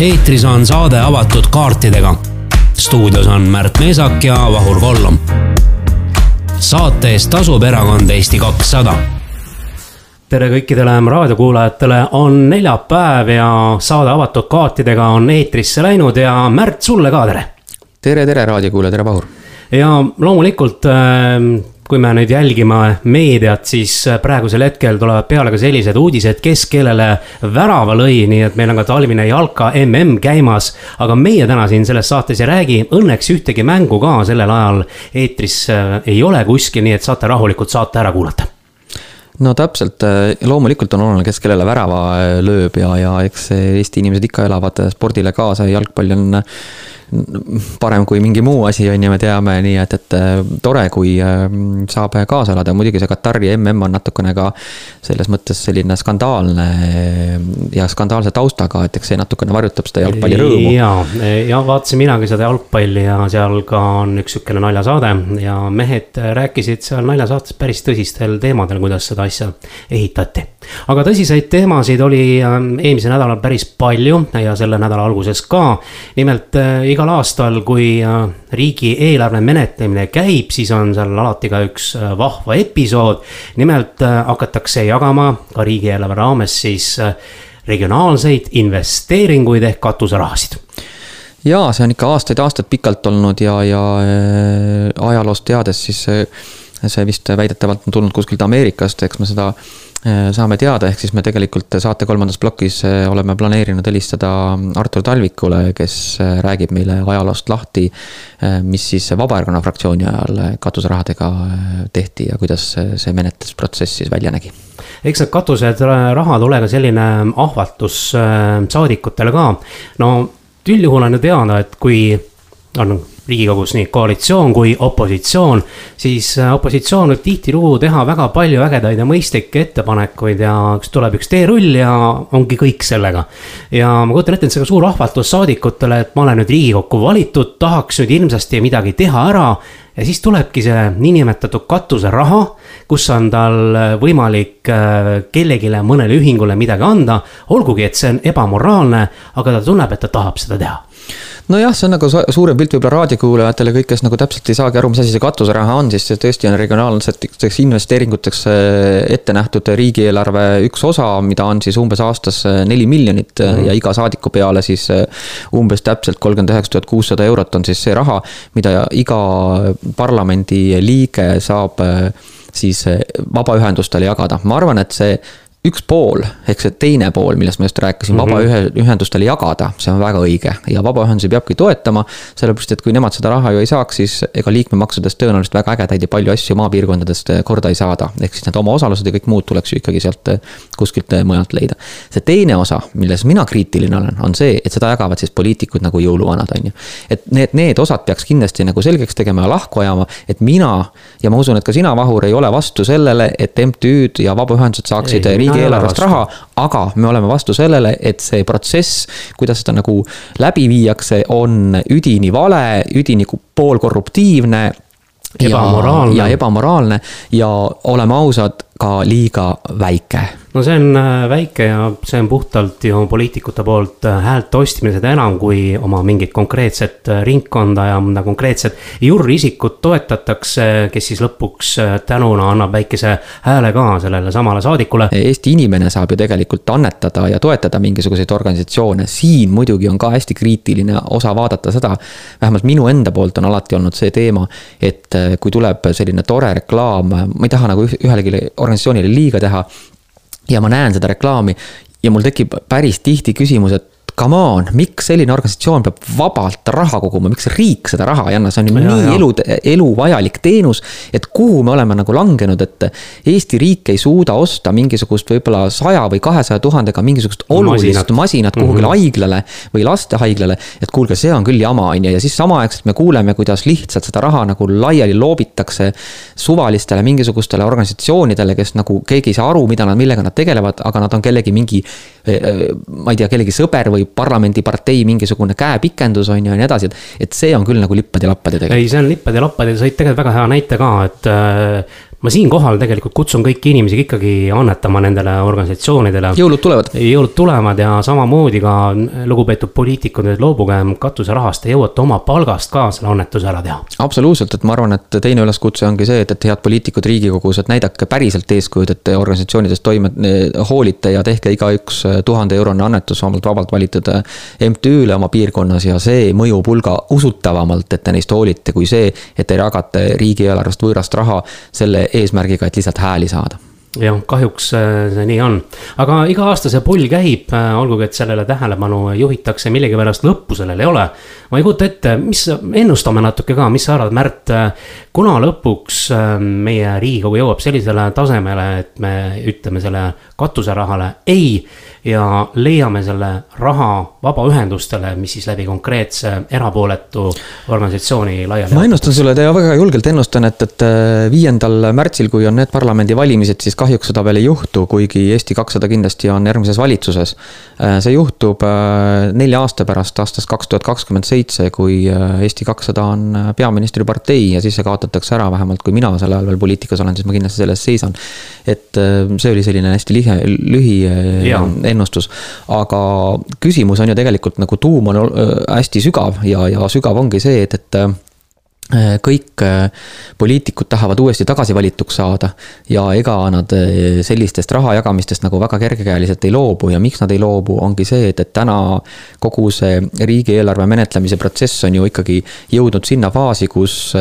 eetris on saade avatud kaartidega. stuudios on Märt Meesak ja Vahur Kollom. saate eest tasub erakond Eesti kakssada. tere kõikidele raadiokuulajatele, on neljapäev ja saade avatud kaartidega on eetrisse läinud ja Märt, sulle ka tere. tere, tere raadiokuulaja, tere Vahur. ja loomulikult äh, kui me nüüd jälgime meediat, siis praegusel hetkel tulevad peale ka sellised uudised, kes kellele värava lõi, nii et meil on ka talvine jalka mm käimas. aga meie täna siin selles saates ei räägi, õnneks ühtegi mängu ka sellel ajal eetris äh, ei ole kuskil, nii et saate rahulikult saate ära kuulata no täpselt, äh, loomulikult on oluline, kes kellele värava äh, lööb ja, ja eks Eesti inimesed ikka elavad spordile kaasa ja jalgpall on parem kui mingi muu asi, on ju, me teame, nii et, et äh, tore, kui äh, saab kaasa elada, muidugi see Katari mm on natukene ka selles mõttes selline skandaalne äh, ja skandaalse taustaga, et eks see natukene varjutab seda jalgpallirõõmu. ja, ja vaatasin minagi seda jalgpalli ja seal ka on üks sihukene naljasaade ja mehed rääkisid seal naljasaates päris tõsistel teemadel, kuidas seda asja ehitati. aga tõsiseid teemasid oli eelmisel nädalal päris palju ja selle nädala alguses ka. nimelt iga igal aastal, kui äh, riigieelarve menetlemine käib, siis on seal alati ka üks äh, vahva episood. nimelt äh, hakatakse jagama ka riigieelarve raames siis regionaalseid investeeringuid ehk katuserahasid ja see on ikka aastaid-aastaid pikalt olnud ja, ja ajaloost teades siis see vist väidetavalt on tulnud kuskilt Ameerikast, eks me seda Äh, saame teada, ehk siis me tegelikult saate kolmandas plokis äh, oleme planeerinud helistada Artur Talvikule, kes äh, räägib meile ajaloost lahti, mis siis Vabaerakonna fraktsiooni ajal katuserahadega tehti ja kuidas see menetlusprotsess siis välja nägi eks need katused rahad ole ka selline ahvatlus saadikutele ka. no üldjuhul on ju teada, et kui on Riigikogus nii koalitsioon kui opositsioon, siis äh, opositsioon võib tihtilugu teha väga palju ägedaid ja mõistlikke ettepanekuid ja üks tuleb üks teerull ja ongi kõik sellega. ja ma kujutan ette, et see on suur ahvatlus saadikutele, et ma olen nüüd Riigikokku valitud, tahaks nüüd hirmsasti midagi teha ära ja siis tulebki see niinimetatud katuseraha, kus on tal võimalik äh, kellelegi, mõnele ühingule midagi anda. olgugi, et see on ebamoraalne, aga ta tunneb, et ta tahab seda teha nojah, see on nagu suurem pilt võib-olla raadiokuulajatele, kõik, kes nagu täpselt ei saagi aru, mis asi see katuseraha on, siis see tõesti on regionaalseteks investeeringuteks äh, ette nähtud riigieelarve üks osa, mida on siis umbes aastas äh, neli miljonit mm -hmm. ja iga saadiku peale siis umbes täpselt kolmkümmend üheksa tuhat kuussada eurot on siis see raha, mida iga parlamendi liige saab siis vabaühendustele jagada, ma arvan, et see üks pool, ehk see teine pool, millest ma just rääkisin mm -hmm., vabaühendustele jagada, see on väga õige ja vabaühendusi peabki toetama. sellepärast, et kui nemad seda raha ju ei saaks, siis ega liikmemaksudest tõenäoliselt väga ägedaid ja palju asju maapiirkondadest korda ei saada. ehk siis need omaosalused ja kõik muud tuleks ju ikkagi sealt kuskilt mujalt leida. see teine osa, milles mina kriitiline olen, on see, et seda jagavad siis poliitikud nagu jõuluvanad, on ju. et need, need osad peaks kindlasti nagu selgeks tegema ja lahku ajama, et mina ja ma usun, et ka sina, Vahur, ei ole vastu sellele, et MTÜ-d ja vabaühendused saaksid riigi riigieelarvest raha, aga me oleme vastu sellele, et see protsess, kuidas seda nagu läbi viiakse, on üdini vale, üdini poolkorruptiivne. ebamoraalne. ja ebamoraalne ja oleme ausad, ka liiga väike. No see on äh, väike ja see on puhtalt ju poliitikute poolt äh, häälte ostmine, seda enam, kui oma mingit konkreetset äh, ringkonda ja mõnda konkreetset jurriisikut toetatakse, kes siis lõpuks tänuna annab väikese hääle ka sellele samale saadikule. Eesti inimene saab ju tegelikult annetada ja toetada mingisuguseid organisatsioone, siin muidugi on ka hästi kriitiline osa vaadata seda, vähemalt minu enda poolt on alati olnud see teema, et kui tuleb selline tore reklaam, ma ei taha nagu ühelegi organisatsioonile liiga teha. Ja ma näen seda reklaami ja mul tekib päris tihti küsimus, et come on, miks selline organisatsioon peab vabalt raha koguma, miks riik seda raha ei anna, see on ju ja, nii elu, eluvajalik teenus. et kuhu me oleme nagu langenud, et Eesti riik ei suuda osta mingisugust võib-olla saja või kahesaja tuhandega mingisugust olulist masinat, masinat kuhugile mm -hmm. haiglale või lastehaiglale. et kuulge, see on küll jama, on ju, ja siis samaaegselt me kuuleme, kuidas lihtsalt seda raha nagu laiali loobitakse suvalistele mingisugustele organisatsioonidele, kes nagu keegi ei saa aru, mida nad, millega nad tegelevad, aga nad on kellegi mingi, eh, eh, ma ei tea, kellegi sõber või parlamendipartei mingisugune käepikendus on ju ja nii edasi, et. et see on küll nagu lippade-lappade tegelikult. ei, see on lippade-lappade, sa tõid tegelikult väga hea näite ka, et äh, ma siinkohal tegelikult kutsun kõiki inimesi ikkagi annetama nendele organisatsioonidele. jõulud tulevad. jõulud tulevad ja samamoodi ka lugupeetud poliitikud, et loobuge katuserahast, te jõuate oma palgast ka selle annetuse ära teha. absoluutselt, et ma arvan, et teine üleskutse ongi see, et, et head poliitikud Riigikogus, et näidake päriselt eeskujud, et te organisatsioonidest toime hoolite ja tehke igaüks tuhande eurone annetus omalt vabalt valitud MTÜ-le oma piirkonnas ja see mõjub hulga usutavamalt, et te neist hoolite, kui see, et te jagate riigieelarvest võõrast raha selle eesmärgiga, et lihtsalt hääli saada jah, kahjuks äh, see nii on, aga iga aasta see pull käib, äh, olgugi et sellele tähelepanu juhitakse, millegipärast lõppu sellel ei ole. ma ei kujuta ette, mis, ennustame natuke ka, mis sa arvad, Märt, äh, kuna lõpuks meie riigikogu jõuab sellisele tasemele, et me ütleme selle katuserahale ei ja leiame selle raha vabaühendustele, mis siis läbi konkreetse erapooletu organisatsiooni laiali. ma ennustan sulle, ja väga julgelt ennustan, et, et äh, viiendal märtsil, kui on need parlamendivalimised, siis kahjuks seda veel ei juhtu, kuigi Eesti kakssada kindlasti on järgmises valitsuses. Äh, see juhtub äh, nelja aasta pärast, aastast kaks tuhat kakskümmend seitse, kui Eesti kakssada on peaministripartei ja siis see kaotatakse ära, vähemalt kui mina sel ajal veel poliitikas olen, siis ma kindlasti selle eest seisan. et see oli selline hästi lihe, lühi ennustus. aga küsimus on ju tegelikult nagu tuum on äh, hästi sügav ja, ja sügav ongi see, et, et äh, kõik äh, poliitikud tahavad uuesti tagasi valituks saada ja ega nad sellistest raha jagamistest nagu väga kergekäeliselt ei loobu ja miks nad ei loobu, ongi see, et, et täna kogu see riigieelarve menetlemise protsess on ju ikkagi jõudnud sinna faasi, kus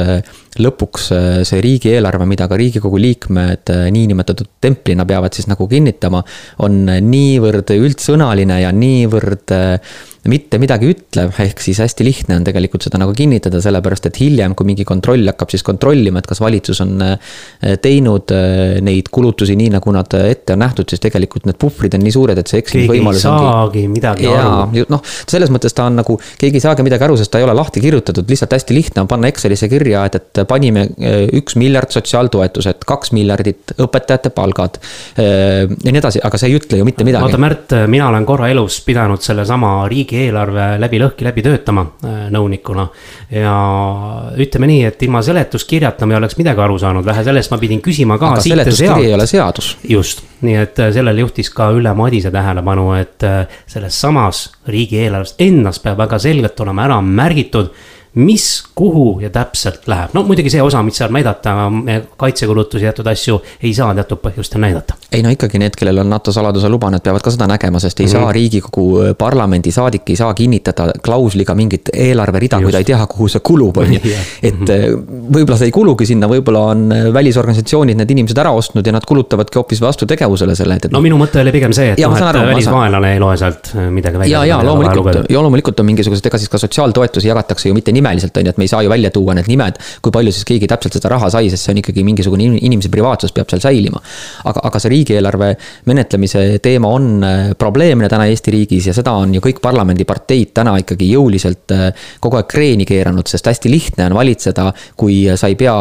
lõpuks äh, see riigieelarve, mida ka riigikogu liikmed äh, niinimetatud templina peavad siis nagu kinnitama, on niivõrd üldsõnaline ja niivõrd äh, mitte midagi ütlev, ehk siis hästi lihtne on tegelikult seda nagu kinnitada, sellepärast et hiljem, kui mingi kontroll hakkab siis kontrollima, et kas valitsus on teinud neid kulutusi nii, nagu nad ette on nähtud, siis tegelikult need puhvrid on nii suured, et see eksimisvõimalus ongi. keegi ei saagi midagi jaa, aru. noh, selles mõttes ta on nagu, keegi ei saagi midagi aru, sest ta ei ole lahti kirjutatud, lihtsalt hästi lihtne on panna Excelisse kirja, et, et panime eh, üks miljard sotsiaaltoetused, kaks miljardit õpetajate palgad eh, ja nii edasi, aga see ei ütle ju mitte midagi. vaata, Märt, mina olen korra elus pidanud sellesama riigieelarve läbi lõhki läbi töötama eh, nõunikuna. ja ütleme nii, et ilma seletuskirjata ma ei oleks midagi aru saanud, vähe sellest ma pidin küsima ka. aga seletuskiri ei ole seadus. just, nii et sellele juhtis ka Ülle Madise tähelepanu, et selles samas riigieelarves endas peab väga selgelt olema ära märgitud mis, kuhu ja täpselt läheb, no muidugi see osa, mis saab näidata, kaitsekulutusi, teatud asju ei saa teatud põhjustel näidata. ei no ikkagi need, kellel on NATO saladuse luba, need peavad ka seda nägema, sest ei mm -hmm. saa riigikogu äh, parlamendi saadik ei saa kinnitada klausliga mingit eelarverida, kui ta ei tea, kuhu see kulub, on ju. et mhm. äh, võib-olla see ei kulugi sinna, võib-olla on äh, välisorganisatsioonid need inimesed ära ostnud ja nad kulutavadki hoopis vastutegevusele selle, et, et. no minu mõte oli pigem see, et noh, et välisvaenlane ei loe sealt midagi välja. ja, ja loomulikult, ja loomulikult on mingisugused, ega siis ka sotsiaaltoetusi jagatakse ju mitte nimeliselt, on ju, et me ei saa ju välja tuua need nimed, kui palju siis keegi täpselt seda raha sai, sest see on ikkagi mingisugune inimese privaatsus peab seal säilima. aga, aga see riigieelarve menetlemise teema on äh, probleemne täna Eesti riigis ja seda on ju kõik parlamendiparteid täna ikkagi jõuliselt äh, kogu aeg kreeni keeranud, sest hästi lihtne on valitseda, kui sa ei pea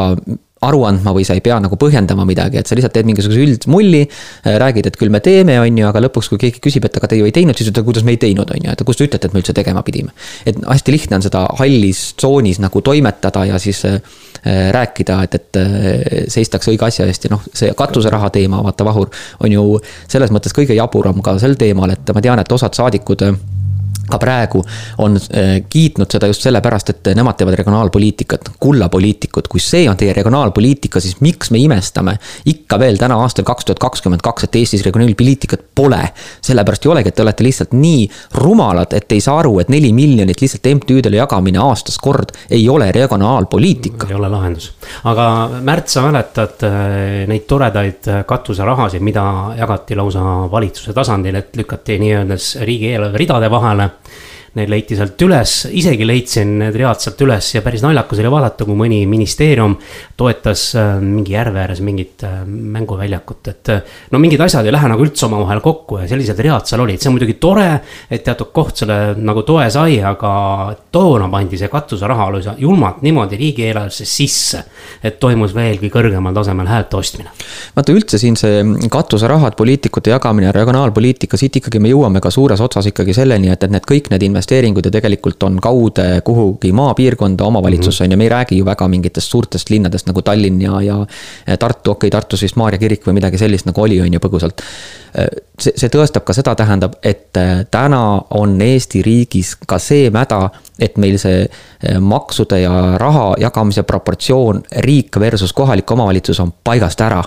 aru andma või sa ei pea nagu põhjendama midagi, et sa lihtsalt teed mingisuguse üldmulli. Äh, räägid, et küll me teeme, on ju, aga lõpuks, kui keegi küsib, et aga te ju ei teinud, siis ütled, kuidas me ei teinud, on ju, et kust te ütlete, et me üldse tegema pidime. et hästi lihtne on seda hallis tsoonis nagu toimetada ja siis äh, rääkida, et, et äh, seistakse õige asja eest ja noh, see katuseraha teema, vaata Vahur, on ju selles mõttes kõige jaburam ka sel teemal, et ma tean, et osad saadikud ka praegu on äh, kiitnud seda just sellepärast, et nemad teevad regionaalpoliitikat, kullapoliitikud, kui see on teie regionaalpoliitika, siis miks me imestame ikka veel täna aastal kaks tuhat kakskümmend kaks, et Eestis regionaalpoliitikat pole. sellepärast ei olegi, et te olete lihtsalt nii rumalad, et ei saa aru, et neli miljonit lihtsalt MTÜ-dele jagamine aastas kord ei ole regionaalpoliitika. ei ole lahendus, aga Märt, sa mäletad äh, neid toredaid äh, katuserahasid, mida jagati lausa valitsuse tasandil, et lükati nii-öelda riigieelarve ridade vahele Need leiti sealt üles, isegi leidsin need read sealt üles ja päris naljakas oli vaadata, kui mõni ministeerium toetas äh, mingi järve ääres mingit äh, mänguväljakut, et. Äh, no mingid asjad ei lähe nagu üldse omavahel kokku ja sellised read seal olid, see on muidugi tore, et teatud koht selle nagu toe sai, aga toona pandi see katuseraha lausa julmalt niimoodi riigieelarvesse sisse. et toimus veelgi kõrgemal tasemel häälte ostmine. vaata üldse siin see katuserahad, poliitikute jagamine, regionaalpoliitika, siit ikkagi me jõuame ka suures otsas ikkagi selleni, et, et need kõik need investeeringud investeeringud ju tegelikult on kaude kuhugi maapiirkonda, omavalitsusse on ju, me ei räägi ju väga mingitest suurtest linnadest nagu Tallinn ja, ja Tartu, okei okay,, Tartus vist Maarja kirik või midagi sellist nagu oli, on ju, põgusalt. see, see tõestab ka seda, tähendab, et täna on Eesti riigis ka see mäda, et meil see maksude ja raha jagamise proportsioon riik versus kohalik omavalitsus on paigast ära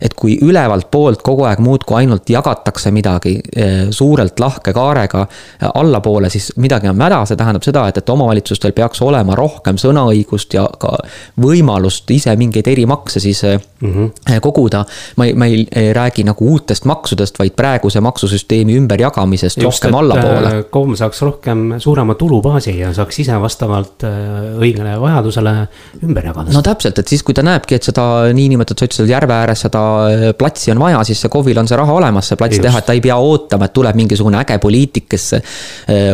et kui ülevalt poolt kogu aeg muudkui ainult jagatakse midagi eh, suurelt lahke kaarega eh, allapoole, siis midagi on mäda, see tähendab seda, et, et omavalitsustel peaks olema rohkem sõnaõigust ja ka võimalust ise mingeid erimakse siis mm -hmm. koguda. ma ei, ma ei, räägi nagu uutest maksudest, vaid praeguse maksusüsteemi ümberjagamisest Just, rohkem allapoole. KOV saaks rohkem suurema tulubaasi ja saaks ise vastavalt õigele vajadusele ümber jagada. no täpselt, et siis, kui ta näebki, et seda niinimetatud, ütlesid järve ääres seda Äh, platsi on vaja, siis see KOV-il on see raha olemas, see plats Just. teha, et ta ei pea ootama, et tuleb mingisugune äge poliitik, kes äh,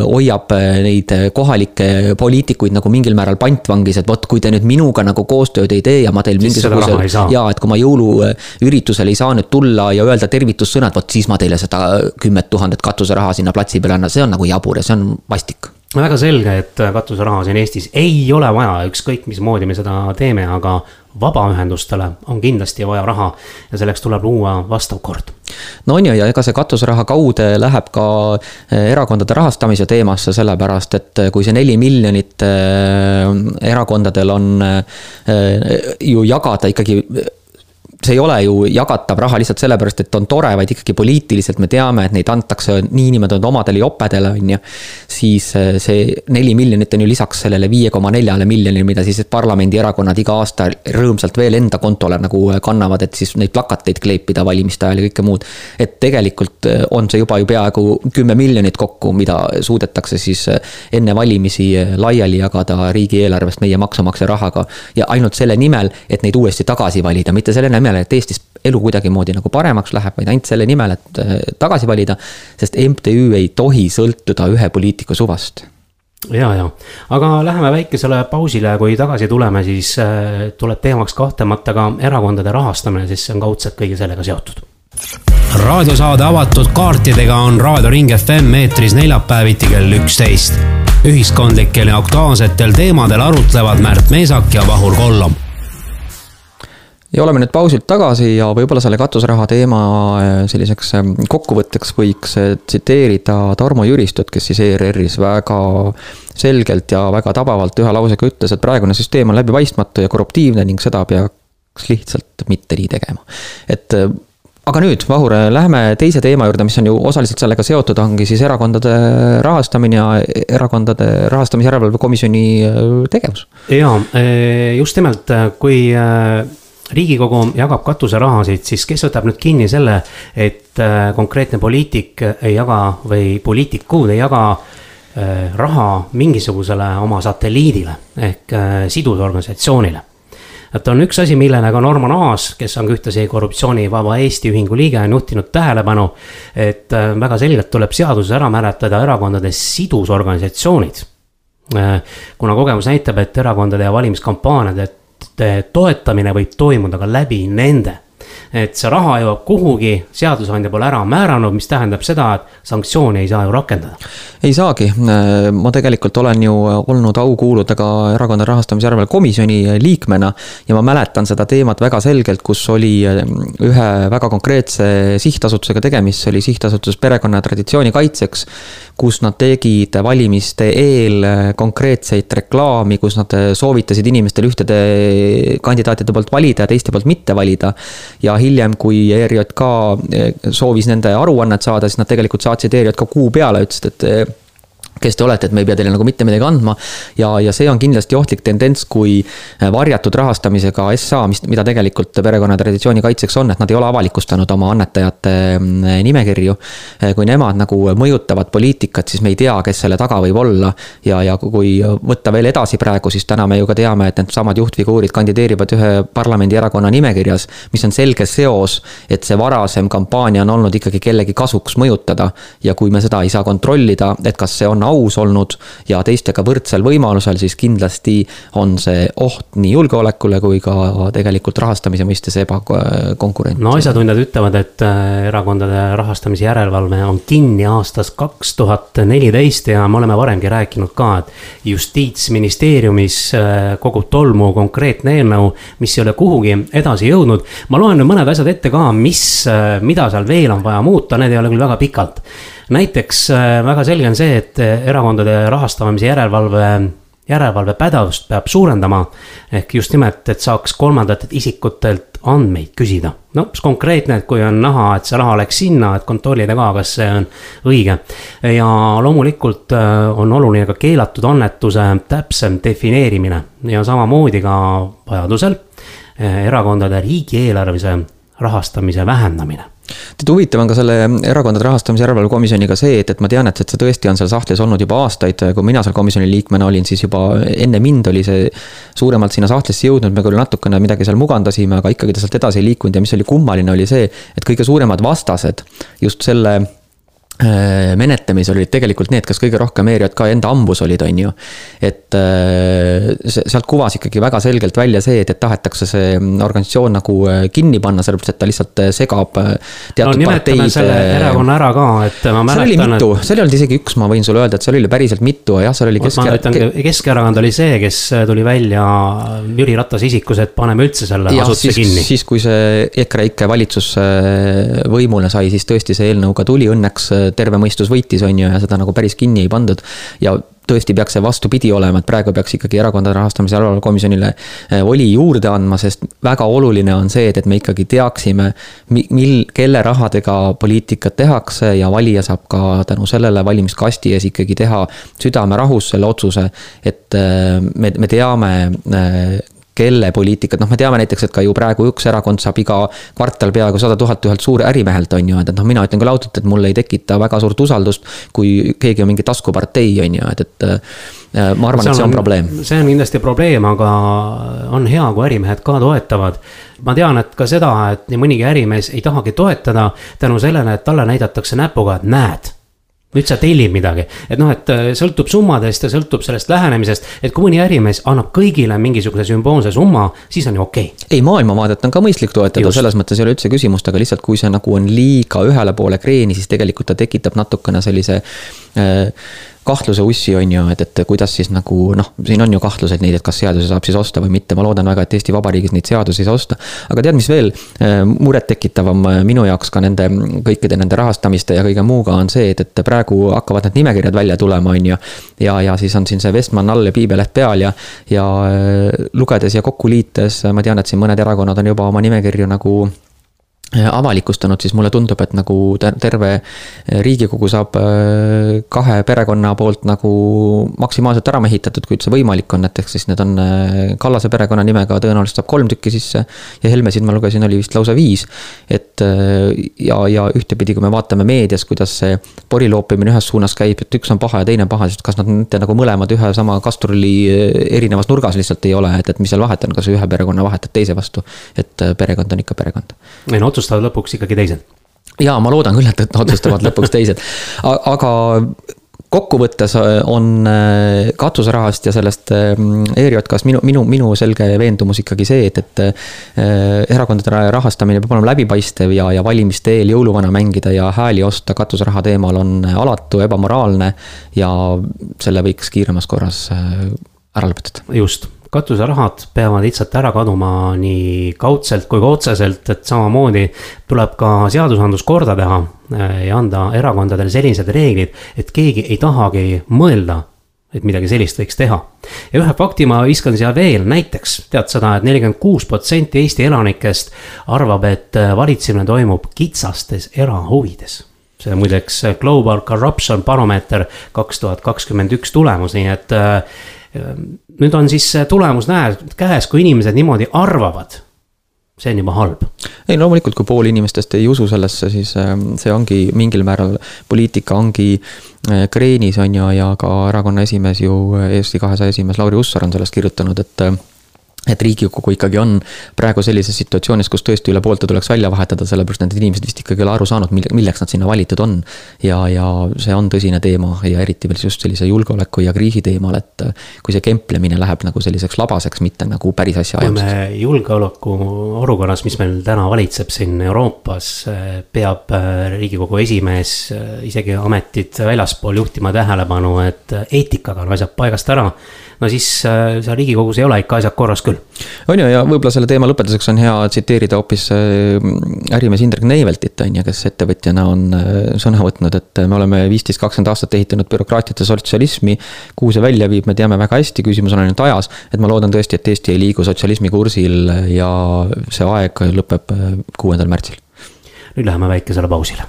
hoiab äh, neid kohalikke poliitikuid nagu mingil määral pantvangis, et vot, kui te nüüd minuga nagu koostööd ei tee ja ma teil mingisuguse. ja, et kui ma jõuluüritusele ei saa nüüd tulla ja öelda tervitussõnad, vot siis ma teile seda kümmet tuhandet katuseraha sinna platsi peale annan, see on nagu jabur ja see on vastik väga selge, et katuseraha siin Eestis ei ole vaja, ükskõik mismoodi me seda teeme, aga vabaühendustele on kindlasti vaja raha ja selleks tuleb luua vastav kord. no on ju, ja ega see katuseraha kaude läheb ka eh, erakondade rahastamise teemasse, sellepärast et eh, kui see neli miljonit erakondadel on ju jagada ikkagi see ei ole ju jagatav raha lihtsalt sellepärast, et on tore, vaid ikkagi poliitiliselt me teame, et neid antakse niinimetatud omadele jopedele, on ju. siis eh, see neli miljonit on ju lisaks sellele viie koma neljale miljonile, mida siis parlamendierakonnad iga aasta rõõmsalt veel enda kontole nagu kannavad, et siis neid plakateid kleepida valimiste ajal ja kõike muud. et tegelikult eh, on see juba ju peaaegu kümme miljonit kokku, mida suudetakse siis eh, enne valimisi laiali jagada riigieelarvest meie maksumaksja rahaga. ja ainult selle nimel, et neid uuesti tagasi valida, mitte selle nimel, nimel, et Eestis elu kuidagimoodi nagu paremaks läheb, vaid ainult selle nimel, et äh, tagasi valida. sest MTÜ ei tohi sõltuda ühe poliitiku suvast ja, ja, aga läheme väikesele pausile, kui tagasi tuleme, siis äh, tuleb teemaks kahtlemata ka erakondade rahastamine, sest see on kaudselt kõige sellega seotud. raadiosaade avatud kaartidega on Raadio Ring FM eetris neljapäeviti kell üksteist. ühiskondlikel ja aktuaalsetel teemadel arutlevad Märt Meesak ja Vahur Kollom ja oleme nüüd pausilt tagasi ja võib-olla selle katuseraha teema äh, selliseks ähm, kokkuvõtteks võiks äh, tsiteerida Tarmo Jüristut, kes siis ERR-is väga selgelt ja väga tabavalt ühe lausega ütles, et praegune süsteem on läbipaistmatu ja korruptiivne ning seda peaks lihtsalt mitte nii tegema. et äh, aga nüüd, Vahur, läheme teise teema juurde, mis on ju osaliselt sellega seotud, ongi siis erakondade rahastamine ja erakondade rahastamise järelevalve komisjoni tegevus. ja just nimelt, kui riigikogu jagab katuserahasid, siis kes võtab nüüd kinni selle, et äh, konkreetne poliitik ei jaga või poliitikud ei jaga äh, raha mingisugusele oma satelliidile ehk äh, sidusorganisatsioonile. et on üks asi, millele ka Norman Aas, kes on ka ühtlasi korruptsioonivaba Eesti ühingu liige, on juhtinud tähelepanu. et väga selgelt tuleb seaduses ära määratleda erakondade sidusorganisatsioonid kuna kogemus näitab, et erakondade ja valimiskampaaniad, et toetamine võib toimuda ka läbi nende et see raha jõuab kuhugi, seadusandja pole ära määranud, mis tähendab seda, et sanktsiooni ei saa ju rakendada. ei saagi, ma tegelikult olen ju olnud au kuuluda ka Erakondade Rahastamise Järelevalve Komisjoni liikmena. ja ma mäletan seda teemat väga selgelt, kus oli ühe väga konkreetse sihtasutusega tegemist, see oli sihtasutus Perekonna ja Traditsiooni Kaitseks. kus nad tegid valimiste eel konkreetseid reklaami, kus nad soovitasid inimestel ühtede kandidaatide poolt valida ja teiste poolt mitte valida ja hiljem, kui ERJK eh, soovis nende aruannet saada, siis nad tegelikult saatsid ERJK kuu peale, ütlesid, et eh, kes te olete, et me ei pea teile nagu mitte midagi andma. ja, ja see on kindlasti ohtlik tendents, kui äh, varjatud rahastamisega SA, mis, mida tegelikult perekonna traditsiooni kaitseks on, et nad ei ole avalikustanud oma annetajate mm, nimekirju. Äh, kui nemad nagu mõjutavad poliitikat, siis me ei tea, kes selle taga võib olla. ja, ja kui võtta veel edasi praegu, siis täna me ju ka teame, et needsamad juhtfiguurid kandideerivad ühe parlamendierakonna nimekirjas. mis on selge seos, et see varasem kampaania on olnud ikkagi kellegi kasuks mõjutada. ja kui me seda ei saa kontrollida, et kas see on aus olnud ja teistega võrdsel võimalusel, siis kindlasti on see oht nii julgeolekule kui ka tegelikult rahastamise mõistes ebakonkurent. no asjatundjad ütlevad, et äh, erakondade rahastamise järelevalve on kinni aastast kaks tuhat neliteist ja me oleme varemgi rääkinud ka, et justiitsministeeriumis äh, kogub tolmu konkreetne eelnõu, mis ei ole kuhugi edasi jõudnud. ma loen nüüd mõned asjad ette ka, mis, äh, mida seal veel on vaja muuta, need ei ole küll väga pikalt näiteks äh, väga selge on see, et äh, erakondade rahastamise järelevalve järelevalvepädevust peab suurendama. ehk just nimelt, et saaks kolmandatelt isikutelt andmeid küsida. no konkreetne, et kui on näha, et see raha läks sinna, et kontrollida ka, kas see on õige. ja loomulikult äh, on oluline ka keelatud annetuse täpsem defineerimine ja samamoodi ka vajadusel erakondade riigieelarvelise rahastamise vähendamine tead, huvitav on ka selle Erakondade Rahastamise Järelevalve Komisjoniga see, et, et ma tean, et, et see tõesti on seal sahtlis olnud juba aastaid, kui mina seal komisjoni liikmena olin, siis juba enne mind oli see suuremalt sinna sahtlisse jõudnud, me küll natukene midagi seal mugandasime, aga ikkagi ta sealt edasi ei liikunud. Ja mis oli kummaline, oli see, et kõige suuremad vastased just selle Äh, menetlemisel olid tegelikult need, kes kõige rohkem ERJK enda ambus olid, on ju. et äh, sealt kuvas ikkagi väga selgelt välja see, et, et tahetakse see organisatsioon nagu äh, kinni panna, sellepärast et ta lihtsalt segab no, parteid. selle erakonna ära ka, et ma mäletan. seal oli mitu, seal ei olnud isegi üks, ma võin sulle öelda, et seal oli päriselt mitu, jah, seal oli Keskerakond. Keskerakond oli see, kes tuli välja Jüri Ratase isikus, et paneme üldse selle asutuse kinni. siis, kui see EKREIKE valitsus võimule sai, siis tõesti see eelnõu ka tuli õnneks terve mõistus võitis, on ju, ja seda nagu päris kinni ei pandud. ja tõesti peaks see vastupidi olema, et praegu peaks ikkagi Erakondade Rahastamise Järelevalve Komisjonile eh, voli juurde andma, sest väga oluline on see, et, et me ikkagi teaksime, mil, kelle rahadega poliitikat tehakse ja valija saab ka tänu sellele valimiskasti ees ikkagi teha südamerahus selle otsuse. et eh, me, me teame eh, kelle poliitikat, noh, me teame näiteks, et ka ju praegu üks erakond saab iga kvartal peaaegu sada tuhat ühelt suure ärimehelt, on ju, et, et noh, mina ütlen küll ausalt, et mul ei tekita väga suurt usaldust, kui keegi on mingi taskupartei, on ju, et, et äh, ma arvan, et see on probleem. see on kindlasti probleem, aga on hea, kui ärimehed ka toetavad. ma tean, et ka seda, et nii mõnigi ärimees ei tahagi toetada tänu sellele, et talle näidatakse näpuga, et näed nüüd sa tellid midagi, et noh, et äh, sõltub summadest ja sõltub sellest lähenemisest, et kui mõni ärimees annab kõigile mingisuguse sümboolse summa, siis on ju okei. Okay.. ei, maailmavaadet on ka mõistlik toetada, selles mõttes ei ole üldse küsimust, aga lihtsalt kui see nagu on liiga ühele poole kreeni, siis tegelikult ta tekitab natukene sellise äh, kahtluse ussi, on ju, et, et kuidas siis nagu noh, siin on ju kahtlused neid, et kas seaduse saab siis osta või mitte, ma loodan väga, et Eesti Vabariigis neid seadusi ei saa osta. aga tead, mis veel äh, murettekitavam äh, minu jaoks ka nende kõikide nende rahastamiste ja kõige muuga on see, et, et praegu hakkavad need nimekirjad välja tulema, on ju. ja, ja siis on siin see Vestman all ja piibeleht peal ja, ja äh, lugedes ja kokku liites, ma tean, et siin mõned erakonnad on juba oma nimekirju nagu avalikustanud, siis mulle tundub, et nagu terve riigikogu saab äh, kahe perekonna poolt nagu maksimaalselt ära mehitatud, kuid see võimalik on, et ehk siis need on äh, Kallase perekonnanimega tõenäoliselt saab kolm tükki sisse. ja Helmesid ma lugesin, oli vist lausa viis. et äh, ja, ja ühtepidi, kui me vaatame meedias, kuidas see pori loopimine ühes suunas käib, et üks on paha ja teine paha, siis kas nad mitte nagu mõlemad ühe sama kastruli erinevas nurgas lihtsalt ei ole, et, et mis seal vahet on, kas ühe perekonna vahetad teise vastu. et perekond on ikka perekond. ei no otsustavad lõpuks ikkagi teised. ja ma loodan küll, et, et otsustavad lõpuks teised, aga kokkuvõttes äh, on äh, katuserahast ja sellest äh, ERJK-st minu, minu, minu selge veendumus ikkagi see, et, et erakondade rahastamine peab olema läbipaistev ja, ja valimiste eel jõuluvana mängida ja hääli osta katuseraha teemal on alatu, ebamoraalne ja selle võiks kiiremas korras ära lõpetada. just katuserahad peavad lihtsalt ära kaduma nii kaudselt kui ka otseselt, et samamoodi tuleb ka seadusandlus korda teha eh, ja anda erakondadele sellised reeglid, et keegi ei tahagi mõelda et midagi sellist võiks teha. ja ühe fakti ma viskan siia veel, näiteks tead seda et, et nelikümmend kuus protsenti Eesti elanikest arvab, et valitsemine toimub kitsastes erahuvides see muideks Global Corruption Baromeeter kaks tuhat kakskümmend üks tulemus, nii et nüüd on siis tulemus näe käes, kui inimesed niimoodi arvavad see on juba halb. ei, loomulikult, kui pool inimestest ei usu sellesse, siis ähm, see ongi mingil määral, poliitika ongi äh, kreenis, on ju, ja ka erakonna esimees ju, Eesti kahesaja esimees Lauri Hussar on sellest kirjutanud, et äh, et Riigikogu ikkagi on praegu sellises situatsioonis, kus tõesti üle poolte tuleks välja vahetada, sellepärast need inimesed vist ikkagi ei ole aru saanud, mille, milleks nad sinna valitud on. ja, ja see on tõsine teema ja eriti veel just sellise julgeoleku ja kriisi teemal, et kui see kemplemine läheb nagu selliseks labaseks, mitte nagu päris asja ajamiseks. julgeoleku olukorras, mis meil täna valitseb siin Euroopas, peab Riigikogu esimees isegi ametit väljaspool juhtima tähelepanu, et eetikaga on asjad paigast ära no siis äh, seal Riigikogus ei ole ikka asjad korras küll. On ju, ja võib-olla selle teema lõpetuseks on hea tsiteerida hoopis äh, ärimees Indrek Neiveltit, on ju, kes ettevõtjana on äh, sõna võtnud, et me oleme viisteist, kakskümmend aastat ehitanud bürokraatiat ja sotsialismi. kuhu see välja viib, me teame väga hästi, küsimus on ainult ajas, et ma loodan tõesti, et Eesti ei liigu sotsialismi kursil ja see aeg lõpeb kuuendal märtsil. nüüd läheme väikesele pausile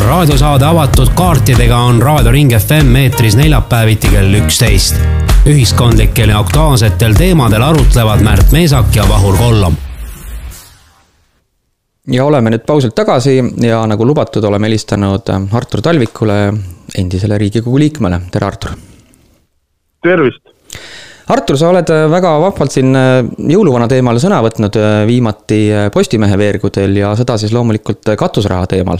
raadiosaade avatud kaartidega on Raadio Ring FM eetris neljapäeviti kell üksteist. Ühiskondlikel ja aktuaalsetel teemadel arutlevad Märt Meesak ja Vahur Kollom. ja oleme nüüd pausilt tagasi ja nagu lubatud, oleme helistanud Artur Talvikule, endisele Riigikogu liikmele, tere Artur. tervist Artur, sa oled väga vahvalt siin jõuluvana teemal sõna võtnud viimati Postimehe veergudel ja seda siis loomulikult katusraha teemal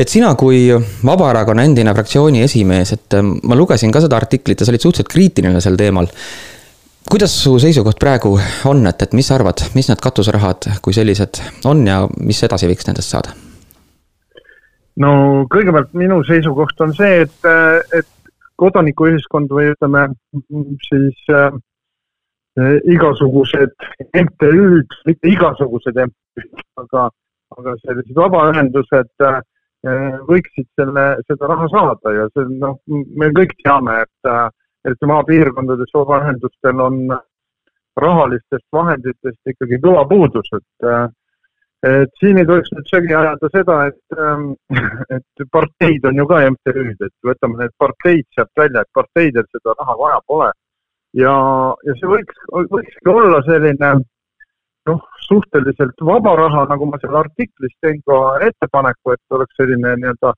et sina kui Vabaerakonna endine fraktsiooni esimees, et ähm, ma lugesin ka seda artiklit ja sa olid suhteliselt kriitiline sel teemal. kuidas su seisukoht praegu on, et, et mis sa arvad, mis need katuserahad kui sellised on ja mis edasi võiks nendest saada? no kõigepealt minu seisukoht on see, et, et kodanikuühiskond või ütleme siis äh, igasugused MTÜ-d, mitte igasugused MTÜ-d, aga, aga sellised vabaühendused äh, võiksid selle, seda raha saada ja see noh, me kõik teame, et eriti maapiirkondades vabaühendustel on rahalistest vahenditest ikkagi kõva puudus, et et siin ei tohiks nüüd segi ajada seda, et, et parteid on ju ka MTÜ-d, et võtame need parteid sealt välja, et parteidel seda raha vaja pole. ja, ja see võiks, võikski olla selline noh, suhteliselt vaba raha, nagu ma seal artiklis teen ka ettepaneku, et oleks selline nii-öelda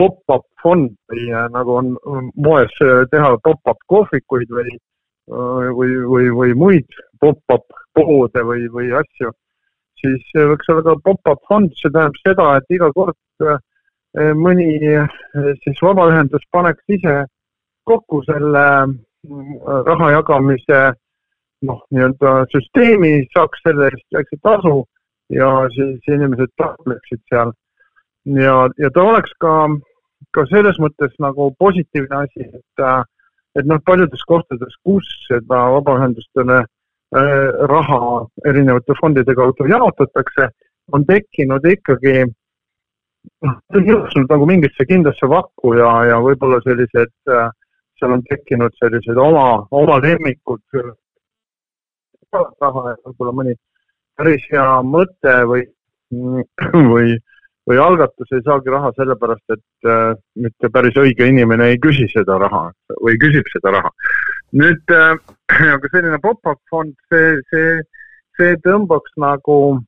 top-up fond või äh, nagu on moes äh, teha top-up kohvikuid või, äh, või, või, või muid pop-up poode või, või asju, siis võiks olla ka pop-up fond, see tähendab seda, et iga kord mõni siis vabaühendus paneks ise kokku selle raha jagamise noh, nii-öelda süsteemi, saaks selle eest väikse tasu ja siis inimesed taotleksid seal. ja, ja ta oleks ka, ka selles mõttes nagu positiivne asi, et, et noh, paljudes kohtades, kus seda vabaühendustele äh, raha erinevate fondide kaudu jaotatakse, on tekkinud ikkagi noh, jõudnud nagu mingisse kindlasse vakku ja, ja võib-olla sellised äh, seal on tekkinud sellised oma, oma lemmikud raha ja võib-olla mõni päris hea mõte või, või, või algatus ei saagi raha sellepärast, et äh, mitte päris õige inimene ei küsi seda raha või küsib seda raha. nüüd äh, aga selline pop-up fond, see, see, see tõmbaks nagu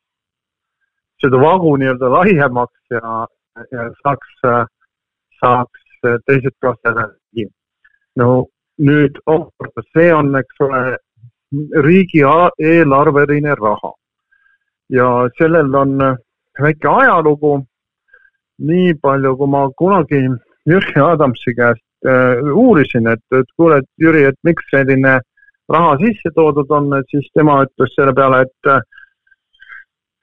seda vagu nii-öelda laiemaks ja, ja saaks, saaks teised ka selle. no nüüd omakorda see on, eks ole, riigieelarveline raha. ja sellel on väike ajalugu. nii palju, kui ma kunagi Jüri Adamsi käest äh, uurisin, et, et kuule, et Jüri, et miks selline raha sisse toodud on, et siis tema ütles selle peale, et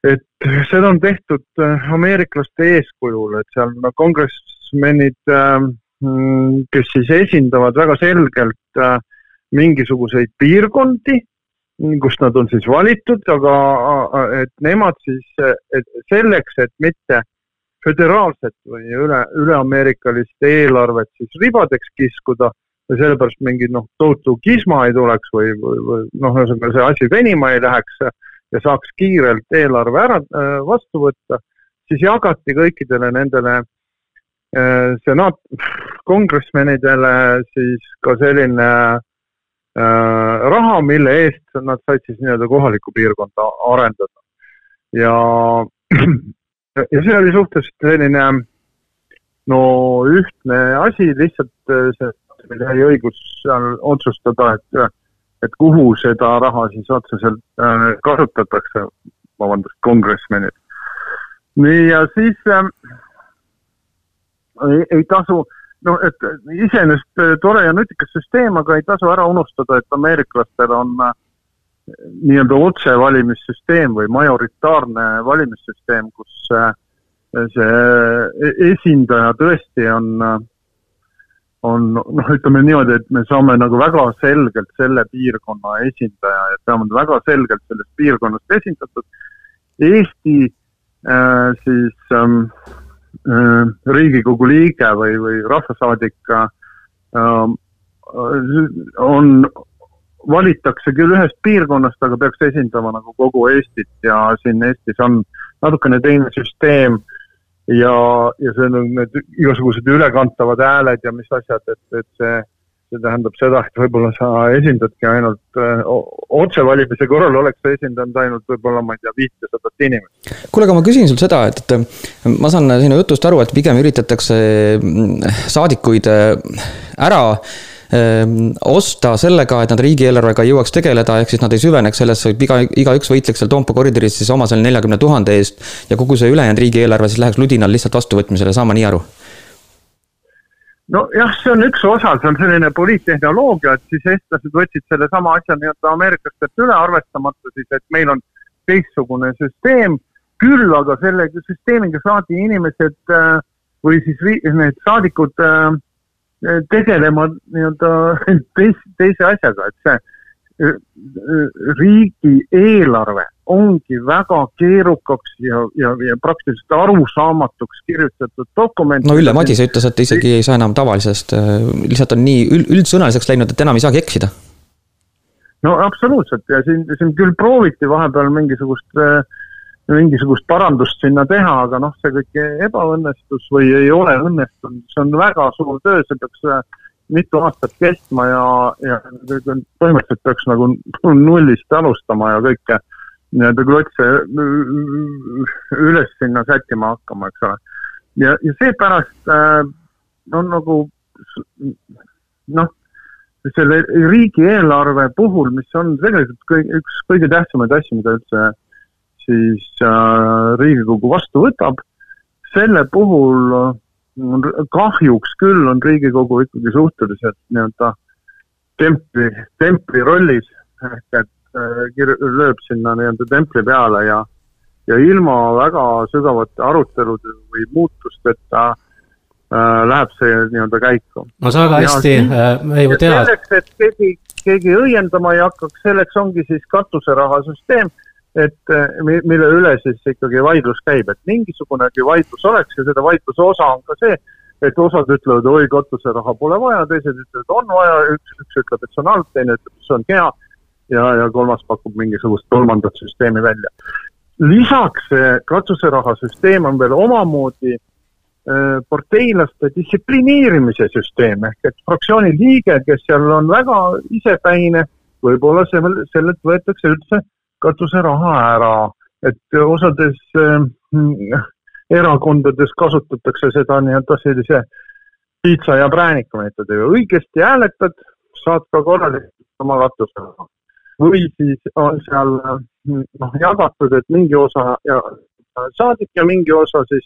et seda on tehtud äh, ameeriklaste eeskujul, et seal kongressmenid, äh, kes siis esindavad väga selgelt äh, mingisuguseid piirkondi, kust nad on siis valitud, aga et nemad siis, et selleks, et mitte föderaalset või üle, üleameerikalist eelarvet siis ribadeks kiskuda ja sellepärast mingi noh, tohutu kisma ei tuleks või, või, või noh, ühesõnaga see asi venima ei läheks ja saaks kiirelt eelarve ära äh, vastu võtta, siis jagati kõikidele nendele äh, senaat, kongressmenidele siis ka selline äh, raha, mille eest nad said siis nii-öelda kohalikku piirkonda arendada. ja, ja see oli suhteliselt selline no ühtne asi, lihtsalt äh, see, meil jäi õigus seal otsustada, et, et kuhu seda raha siis otseselt äh, kasutatakse, vabandust, kongressmenid. nii, ja siis äh, ei, ei tasu, no et iseenesest äh, tore ja nutikas süsteem, aga ei tasu ära unustada, et ameeriklastel on äh, nii-öelda otsevalimissüsteem või majoritaarne valimissüsteem, kus äh, see esindaja tõesti on, on noh, ütleme niimoodi, et me saame nagu väga selgelt selle piirkonna esindaja ja peame väga selgelt sellest piirkonnast esindatud. Eesti äh, siis ähm, äh, Riigikogu liige või, või rahvasaadik äh, on, valitakse küll ühest piirkonnast, aga peaks esindama nagu kogu Eestit ja siin Eestis on natukene teine süsteem äh, ja, ja see on need igasugused ülekantavad hääled ja mis asjad, et, et see, see tähendab seda, et võib-olla sa esindadki ainult otsevalimise korral oleks sa esindanud ainult võib-olla, ma ei tea, viitesadat inimest. kuule, aga ma küsin sul seda, et, et ma saan sinu jutust aru, et pigem üritatakse saadikuid ära osta sellega, et nad riigieelarvega ei jõuaks tegeleda, ehk siis nad ei süveneks sellesse, iga, igaüks võitleks seal Toompea koridoris siis oma selle neljakümne tuhande eest. ja kogu see ülejäänud riigieelarve siis läheks ludinal lihtsalt vastuvõtmisele, saan ma nii aru? Nojah, see on üks osa, see on selline poliittehnoloogia, et siis eestlased võtsid sellesama asja nii-öelda ameeriklastelt üle, arvestamata siis, et meil on teistsugune süsteem. küll aga selle süsteemiga saadi inimesed äh, või siis need saadikud äh, tegelema nii-öelda teise, teise asjaga, et see riigieelarve ongi väga keerukaks ja, ja, ja praktiliselt arusaamatuks kirjutatud dokument. no Ülle Madise ütles, et isegi ei saa enam tavalisest, äh, lihtsalt on nii üld, üldsõnaliseks läinud, et enam ei saagi eksida. no absoluutselt ja siin, siin küll prooviti vahepeal mingisugust äh, mingisugust parandust sinna teha, aga noh, see kõik ebaõnnestus või ei ole õnnestunud, see on väga suur töö, see peaks äh, mitu aastat kestma ja, ja põhimõtteliselt peaks nagu nullist alustama ja kõike nii-öelda klotse üles sinna sättima hakkama, eks ole. ja, ja seepärast äh, on nagu noh, selle riigieelarve puhul, mis on tegelikult kõige, üks kõige tähtsamaid asju, mida üldse siis äh, Riigikogu vastu võtab. selle puhul äh, kahjuks küll on Riigikogu ikkagi suhteliselt nii-öelda templi, templi rollis ehk et äh, lööb sinna nii-öelda templi peale ja, ja ilma väga sügavate arutelude või muutusteta äh, läheb see nii-öelda käiku. no sa väga hästi äh, ju tead. selleks, et keegi, keegi õiendama ei hakkaks, selleks ongi siis katuserahasüsteem et eh, mille üle siis ikkagi vaidlus käib, et mingisugunegi vaidlus oleks ja selle vaidluse osa on ka see, et osad ütlevad, oi, katuseraha pole vaja, teised ütlevad, on vaja, üks, üks ütleb, et see on halb, teine ütleb, et see on hea ja, ja kolmas pakub mingisugust kolmandat süsteemi välja. lisaks see katuseraha süsteem on veel omamoodi äh, parteilaste distsiplineerimise süsteem ehk et fraktsiooni liige, kes seal on väga isepäine, võib-olla selle, sellelt võetakse üldse katuseraha ära, et osades äh, erakondades kasutatakse seda nii-öelda sellise piitsa ja prääniku meetodiga, õigesti hääletad, saad ka korralikult oma katuseraha. või siis on seal noh, jagatud, et mingi osa ja saadik ja mingi osa siis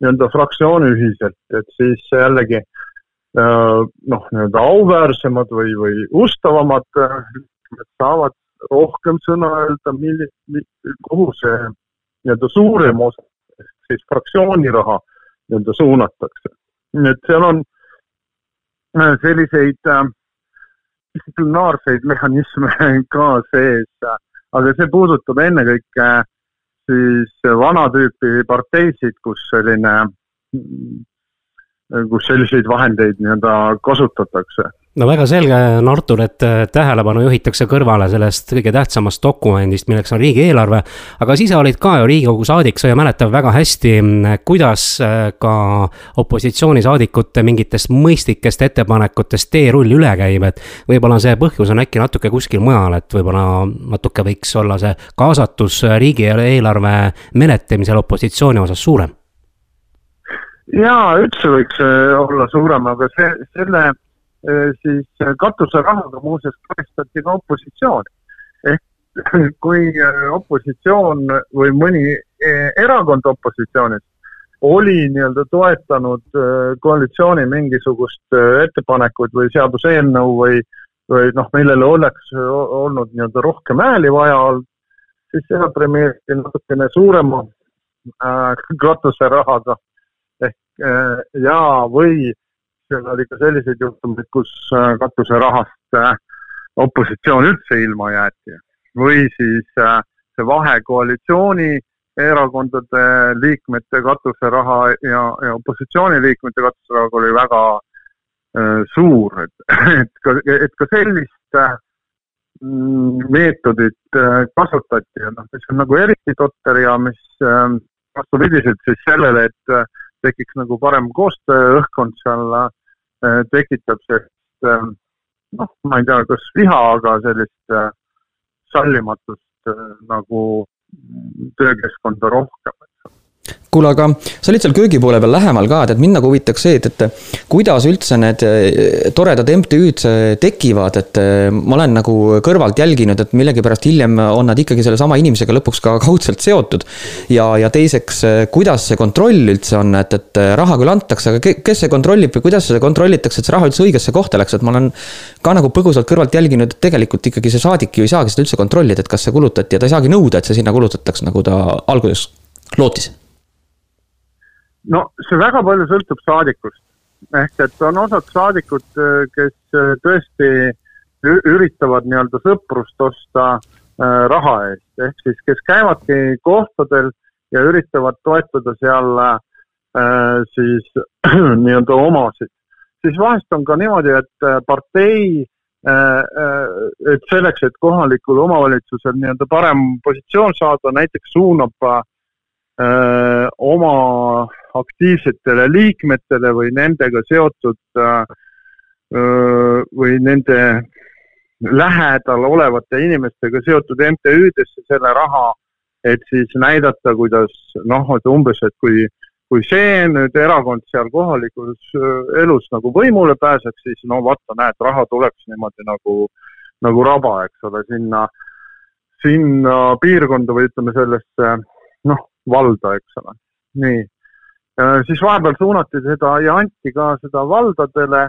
nii-öelda fraktsiooni ühiselt, et siis jällegi äh, noh, nii-öelda auväärsemad või, või ustavamad liikmed saavad rohkem sõna öelda, milli-, kuhu see nii-öelda suurem osa, siis fraktsiooni raha nii-öelda suunatakse. nii et seal on äh, selliseid äh, distsiplinaarseid mehhanisme ka sees, aga see puudutab ennekõike siis vana tüüpi parteisid, kus selline, kus selliseid vahendeid nii-öelda kasutatakse no väga selge on, Artur, et äh, tähelepanu juhitakse kõrvale sellest kõige tähtsamast dokumendist, milleks on riigieelarve. aga sa olid ka ju Riigikogu saadik, sa ju mäletad väga hästi, mm, kuidas äh, ka opositsioonisaadikute mingitest mõistlikest ettepanekutest teerull üle käib, et. võib-olla see põhjus on äkki natuke kuskil mujal, et võib-olla natuke võiks olla see kaasatus riigieelarve menetlemisel opositsiooni osas suurem jaa, üldse võiks äh, olla suurem, aga see, selle siis katuserahaga muuseas karistati ka opositsiooni. ehk kui opositsioon või mõni erakond opositsioonis oli nii-öelda toetanud koalitsiooni mingisugust ettepanekut või seaduseelnõu või, või noh, millele oleks olnud nii-öelda rohkem hääli vaja olnud, siis seda premeeriti natukene suurema äh, katuserahaga ehk äh, ja, või seal oli ka selliseid juhtumeid, kus äh, katuserahast äh, opositsioon üldse ilma jäeti. Või siis äh, see vahe koalitsiooni erakondade liikmete katuseraha ja, ja opositsiooni liikmete katuserahaga oli väga äh, suur, et, et ka, et ka sellist äh, meetodit äh, kasutati. Ja noh, mis on nagu eriti totter ja mis äh, vastupidiselt siis sellele, et äh, tekiks nagu parem koostööõhkkond seal äh,, tekitab sellist äh, noh, ma ei tea, kas viha, aga sellist äh, sallimatust nagu töökeskkonda rohkem kuule, aga sa olid seal köögi poole peal lähemal ka, et mind nagu huvitaks see, et, et kuidas üldse need eh, toredad MTÜ-d eh, tekivad, et eh, ma olen nagu kõrvalt jälginud, et millegipärast hiljem on nad ikkagi sellesama inimesega lõpuks ka kaudselt seotud. ja, ja teiseks, kuidas see kontroll üldse on, et, et raha küll antakse, aga kes see kontrollib või kuidas seda kontrollitakse, et see raha üldse õigesse kohta läks, et ma olen ka nagu põgusalt kõrvalt jälginud, et tegelikult ikkagi see saadik ju ei saagi seda üldse kontrollida, et kas see kulutati ja ta ei saagi nõuda, et see sinna kulutatakse, nagu ta alguses lootis no see väga palju sõltub saadikust. ehk et on osad saadikud, äh, kes äh, tõesti üritavad nii-öelda sõprust osta äh, raha eest, ehk siis kes käivadki kohtadel ja üritavad toetada seal äh, siis nii-öelda omasid. siis vahest on ka niimoodi, et partei äh, et selleks, et kohalikul omavalitsusel nii-öelda parem positsioon saada, näiteks suunab öö, oma aktiivsetele liikmetele või nendega seotud või nende lähedal olevate inimestega seotud MTÜ-desse selle raha, et siis näidata, kuidas noh, et umbes, et kui, kui see nüüd erakond seal kohalikus elus nagu võimule pääseks, siis no vaata, näed, raha tuleks niimoodi nagu, nagu raba, eks ole, sinna, sinna piirkonda või ütleme sellesse noh, valda, eks ole. nii siis vahepeal suunati seda ja anti ka seda valdadele,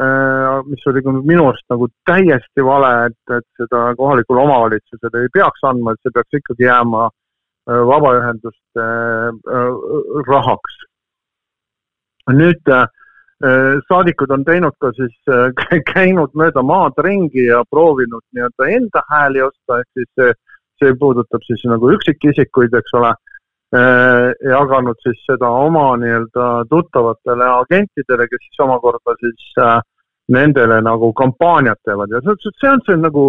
äh, mis oli minu arust nagu täiesti vale, et, et seda kohalikule omavalitsusele ei peaks andma, et see peaks ikkagi jääma äh, vabaühenduste äh, rahaks. nüüd saadikud on teinud ka siis, käinud mööda maad ringi ja proovinud nii-öelda enda hääli osta, ehk siis see, see puudutab siis nagu üksikisikuid, eks ole Äh, jaganud siis seda oma nii-öelda tuttavatele agentidele, kes siis omakorda siis äh, nendele nagu kampaaniat teevad. Ja see, see on see nagu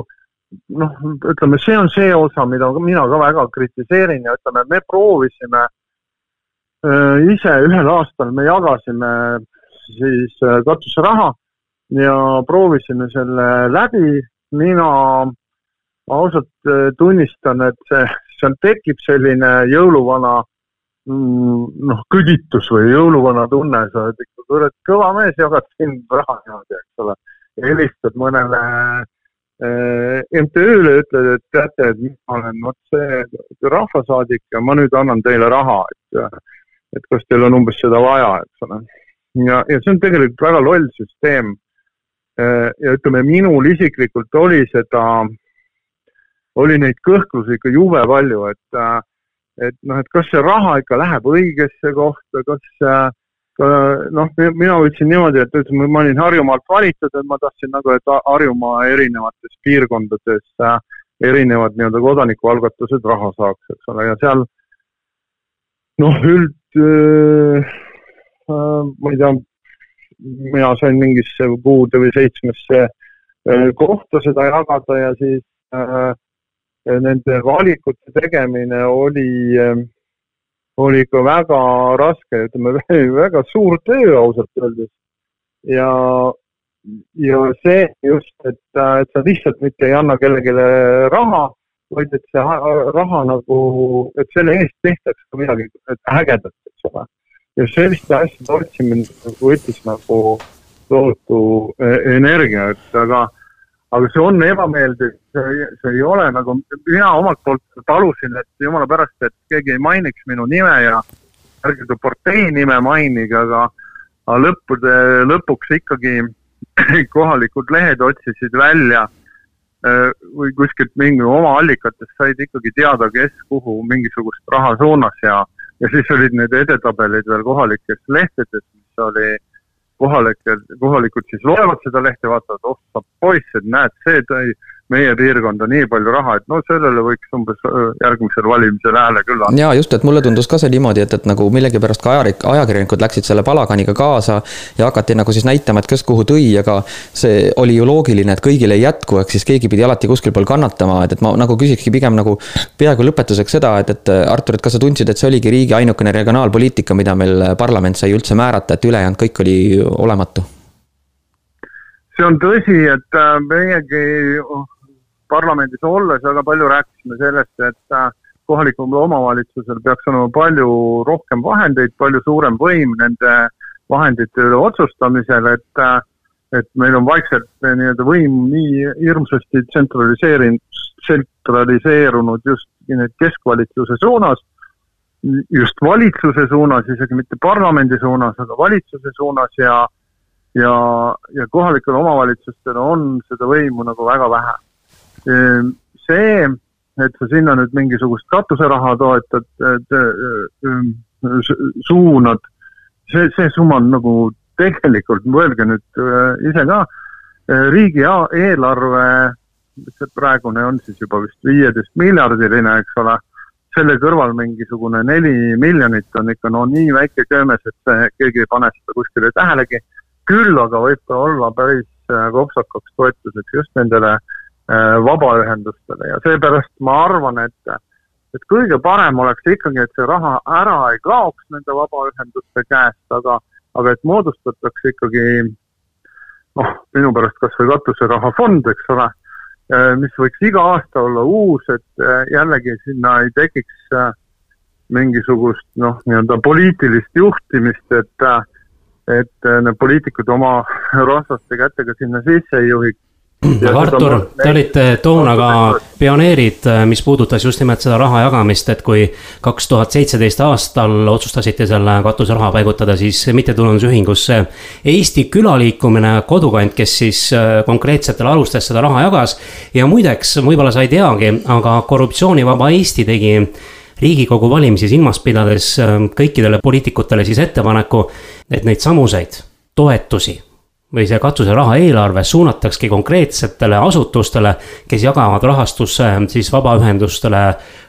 noh, ütleme, see on see osa, mida mina ka väga kritiseerin ja ütleme, me proovisime äh, ise ühel aastal, me jagasime siis katuseraha ja proovisime selle läbi, mina ausalt tunnistan, et see seal tekib selline jõuluvana mm, noh, kõditus või jõuluvana tunne, sa oled ikka kurat kõva mees, jagad siin raha niimoodi, eks ole. helistad mõnele äh, MTÜ-le, ütled, et teate, et mina olen vot see rahvasaadik ja ma nüüd annan teile raha, et, et kas teil on umbes seda vaja, eks ole. ja, ja see on tegelikult väga loll süsteem. ja ütleme, minul isiklikult oli seda oli neid kõhklusi ikka jube palju, et, äh, et noh, et kas see raha ikka läheb õigesse kohta, kas äh, noh, mina võtsin niimoodi, et ütleme, ma olin Harjumaalt valitud, et ma tahtsin nagu, et Harjumaa erinevates piirkondades äh, erinevad nii-öelda kodanikualgatused raha saaks, eks ole, ja seal noh, üld äh,, ma ei tea, mina sain mingisse kuude või seitsmesse kohta seda jagada ja siis äh, nende valikute tegemine oli, ähm, oli ikka väga raske, ütleme väga suur töö ausalt öeldes. ja, ja see just, et, et sa lihtsalt mitte ei anna kellelegi raha, vaid et see raha nagu, et selle eest tehtaks ka midagi ägedat, eks ole. ja selliste asjade otsimine võttis nagu tohutu e-, energia, et aga, aga see on ebameeldiv, see, see ei ole nagu, mina omalt poolt palusin, et jumala pärast, et keegi ei mainiks minu nime ja ärge ka partei nime mainige, aga, aga lõppude, lõpuks ikkagi kohalikud lehed otsisid välja äh, või kuskilt mingi oma allikatest said ikkagi teada, kes kuhu mingisugust raha suunas ja, ja siis olid need edetabelid veel kohalikes lehtedes, mis oli kohalikud, kohalikud siis loevad seda lehte, vaatavad, oh sa poiss, et näed, see tõi meie piirkonda nii palju raha, et no sellele võiks umbes järgmisel valimisel hääle küll anda. ja just, et mulle tundus ka see niimoodi, et, et nagu millegipärast ka ajarik-, ajakirjanikud läksid selle palaganiga kaasa ja hakati nagu siis näitama, et kes kuhu tõi, aga see oli ju loogiline, et kõigile ei jätku, ehk siis keegi pidi alati kuskil pool kannatama, et, et ma nagu küsikski pigem nagu peaaegu lõpetuseks seda, et, et Artur, et kas sa tundsid, et see oligi riigi ainukene regionaalpoliitika, mida meil parlament sai üldse määrata, et ülejäänud kõik oli olematu? see on tõsi, et äh, meiegi parlamendis olles väga palju rääkisime sellest, et äh, kohalikul omavalitsusel peaks olema palju rohkem vahendeid, palju suurem võim nende vahendite üle otsustamisel, et äh, et meil on vaikselt nii-öelda võim nii hirmsasti tsentraliseerinud, tsentraliseerunud just keskvalitsuse suunas, just valitsuse suunas, isegi mitte parlamendi suunas, aga valitsuse suunas ja ja, ja kohalikel omavalitsustel on seda võimu nagu väga vähe see, et sa sinna nüüd mingisugust katuseraha toetad, ehm, suunad, see, see summa on nagu tegelikult, mõelge nüüd äh, ise ka, äh, riigieelarve, see praegune on siis juba vist viieteist miljardiline, eks ole, selle kõrval mingisugune neli miljonit on ikka no nii väike köömes, et keegi ei pane seda kuskile tähelegi. küll aga võib ta olla päris kopsakaks toetuseks just nendele Äh, vabaühendustele ja seepärast ma arvan, et, et kõige parem oleks ikkagi, et see raha ära ei kaoks nende vabaühenduste käest, aga, aga et moodustatakse ikkagi noh, minu pärast kas või katuserahafond, eks ole, äh, mis võiks iga aasta olla uus, et äh, jällegi sinna ei tekiks mingisugust noh, nii-öelda poliitilist juhtimist, et et need poliitikud oma rasvaste kätega sinna sisse ei juhiks aga Artur, te olite toona ka pioneerid, äh, mis puudutas just nimelt seda raha jagamist, et kui kaks tuhat seitseteist aastal otsustasite selle katuseraha paigutada, siis mittetulundusühingusse Eesti Külaliikumine Kodukant, kes siis äh, konkreetsetel alustel seda raha jagas. ja muideks, võib-olla sa ei teagi, aga Korruptsioonivaba Eesti tegi riigikogu valimisi silmas pidades äh, kõikidele poliitikutele siis ettepaneku, et neid samuseid toetusi või see katuseraha eelarve suunatakski konkreetsetele asutustele, kes jagavad rahastusse siis vabaühendustele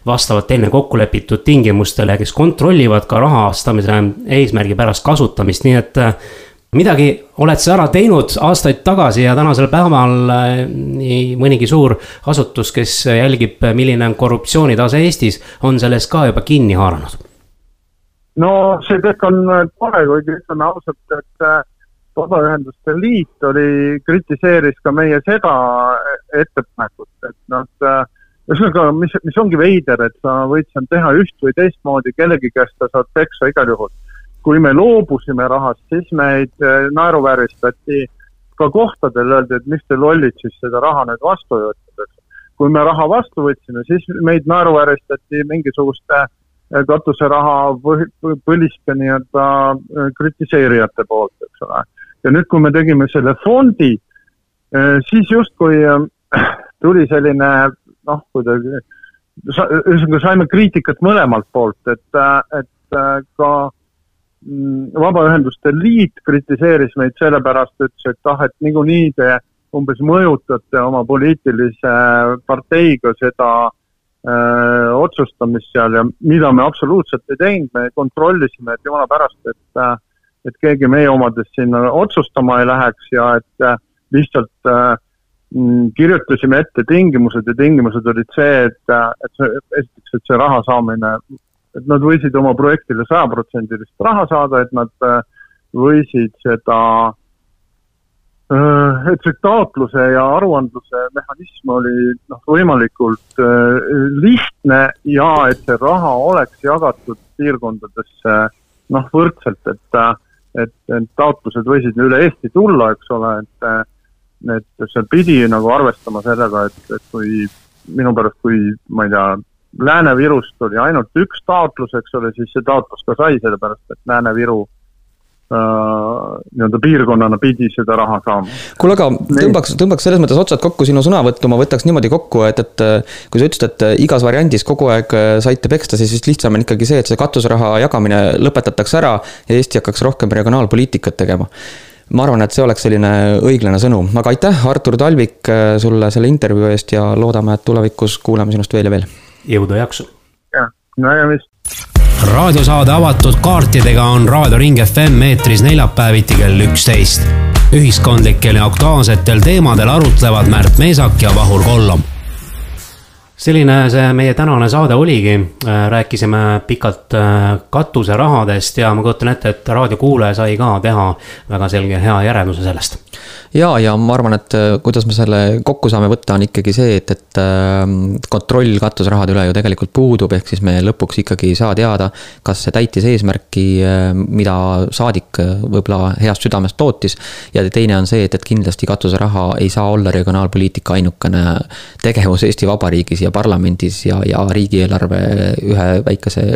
vastavalt enne kokku lepitud tingimustele, kes kontrollivad ka rahastamise eesmärgipärast kasutamist, nii et äh, midagi oled sa ära teinud aastaid tagasi ja tänasel päeval äh, nii mõnigi suur asutus, kes jälgib, milline on korruptsioonitase Eestis, on sellest ka juba kinni haaranud? no see kõik on tore, kuigi ütlen ausalt, et äh, Vabaühenduste Liit oli, kritiseeris ka meie seda ettepanekut, et noh, ühesõnaga, mis, mis ongi veider, et sa võid seal teha üht või teistmoodi, kellegi käest sa saad peksa igal juhul. kui me loobusime rahast, siis meid äh, naeruvääristati ka kohtadel, öeldi, et mis te lollid siis seda raha nüüd vastu võtate, eks. kui me raha vastu võtsime, siis meid naeruvääristati mingisuguste äh, katuseraha põliste nii-öelda äh, kritiseerijate poolt, eks ole ja nüüd, kui me tegime selle fondi, eh, siis justkui eh, tuli selline noh, kuidagi, ühesõnaga saime kriitikat mõlemalt poolt, et, eh, et ka mm, Vabaühenduste Liit kritiseeris meid sellepärast, ütles, et ah, et niikuinii te umbes mõjutate oma poliitilise parteiga seda öö, otsustamist seal ja mida me absoluutselt ei teinud, me kontrollisime, et jumala pärast, et äh, et keegi meie omadest sinna otsustama ei läheks ja et äh, lihtsalt äh, mm, kirjutasime ette tingimused ja tingimused olid see, et, äh, et see, esiteks, et see raha saamine, et nad võisid oma projektile sajaprotsendilist raha saada, et nad võisid seda, et see taotluse ja aruandluse mehhanism oli noh, võimalikult lihtne ja et see raha oleks jagatud piirkondadesse noh, võrdselt, et et, et taotlused võisid üle Eesti tulla, eks ole, et et seal pidi nagu arvestama sellega, et, et kui minu pärast, kui ma ei tea, Lääne-Virust oli ainult üks taotlus, eks ole, siis see taotlus ka sai, sellepärast et Lääne-Viru äh, nii-öelda piirkonnana pidi seda raha saama. kuule, aga tõmbaks, tõmbaks selles mõttes otsad kokku sinu sõnavõttu, ma võtaks niimoodi kokku, et, et kui sa ütlesid, et igas variandis kogu aeg saite peksta, siis vist lihtsam on ikkagi see, et see katuseraha jagamine lõpetatakse ära ja Eesti hakkaks rohkem regionaalpoliitikat tegema ma arvan, et see oleks selline õiglane sõnum, aga aitäh, Artur Talvik, sulle selle intervjuu eest ja loodame, et tulevikus kuuleme sinust veel ja veel jõudu ja jaksu. jah, nägemist. Raadiosaade avatud kaartidega on Raadio Ring FM eetris neljapäeviti kell üksteist. ühiskondlikel ja aktuaalsetel teemadel arutlevad Märt Meesak ja Vahur Kollom selline see meie tänane saade oligi, rääkisime pikalt äh, katuserahadest ja ma kujutan ette, et raadiokuulaja sai ka teha väga selge hea järelduse sellest ja, ja ma arvan, et äh, kuidas me selle kokku saame võtta, on ikkagi see, et, et kontroll katusrahade üle ju tegelikult puudub, ehk siis me lõpuks ikkagi ei saa teada, kas see täitis eesmärki, äh, mida saadik äh, võib-olla heast südamest tootis. ja teine on see, et, et kindlasti katuseraha ei saa olla regionaalpoliitika ainukene tegevus Eesti Vabariigis ja parlamendis ja, ja riigieelarve ühe väikese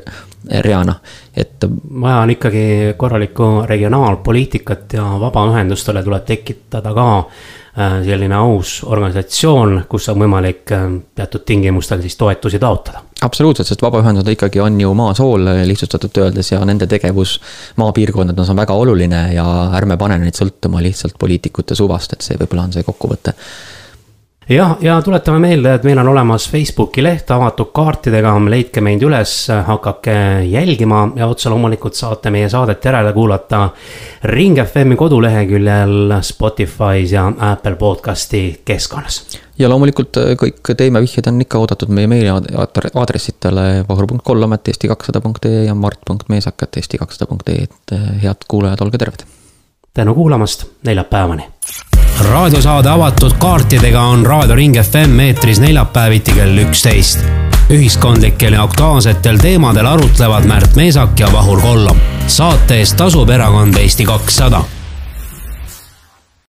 reana, et. vaja on ikkagi korralikku regionaalpoliitikat ja vabaühendustele tuleb tekitada ka äh, selline aus organisatsioon, kus on võimalik äh, teatud tingimustel siis toetusi taotleda. absoluutselt, sest vabaühendused ikkagi on ju maa sool lihtsustatult öeldes ja nende tegevus maapiirkondades on väga oluline ja ärme pane neid sõltuma lihtsalt poliitikute suvast, et see võib-olla on see kokkuvõte jah, ja tuletame meelde, et meil on olemas Facebooki leht avatud kaartidega, leidke meid üles, hakake jälgima ja otse loomulikult saate meie saadet järele kuulata Ring FM-i koduleheküljel, Spotify's ja Apple podcast'i keskkonnas. ja loomulikult äh, kõik teemavihjed on ikka oodatud meie meiliaadressitele vahur.kollam.eesti200.ee ja mart.meesak.eesti200.ee, et äh, head kuulajad, olge terved. tänu kuulamast, neljapäevani raadiosaade avatud kaartidega on Raadio Ring FM eetris neljapäeviti kell üksteist. ühiskondlikel ja aktuaalsetel teemadel arutlevad Märt Meesak ja Vahur Kollom. saate eest tasub erakond Eesti kakssada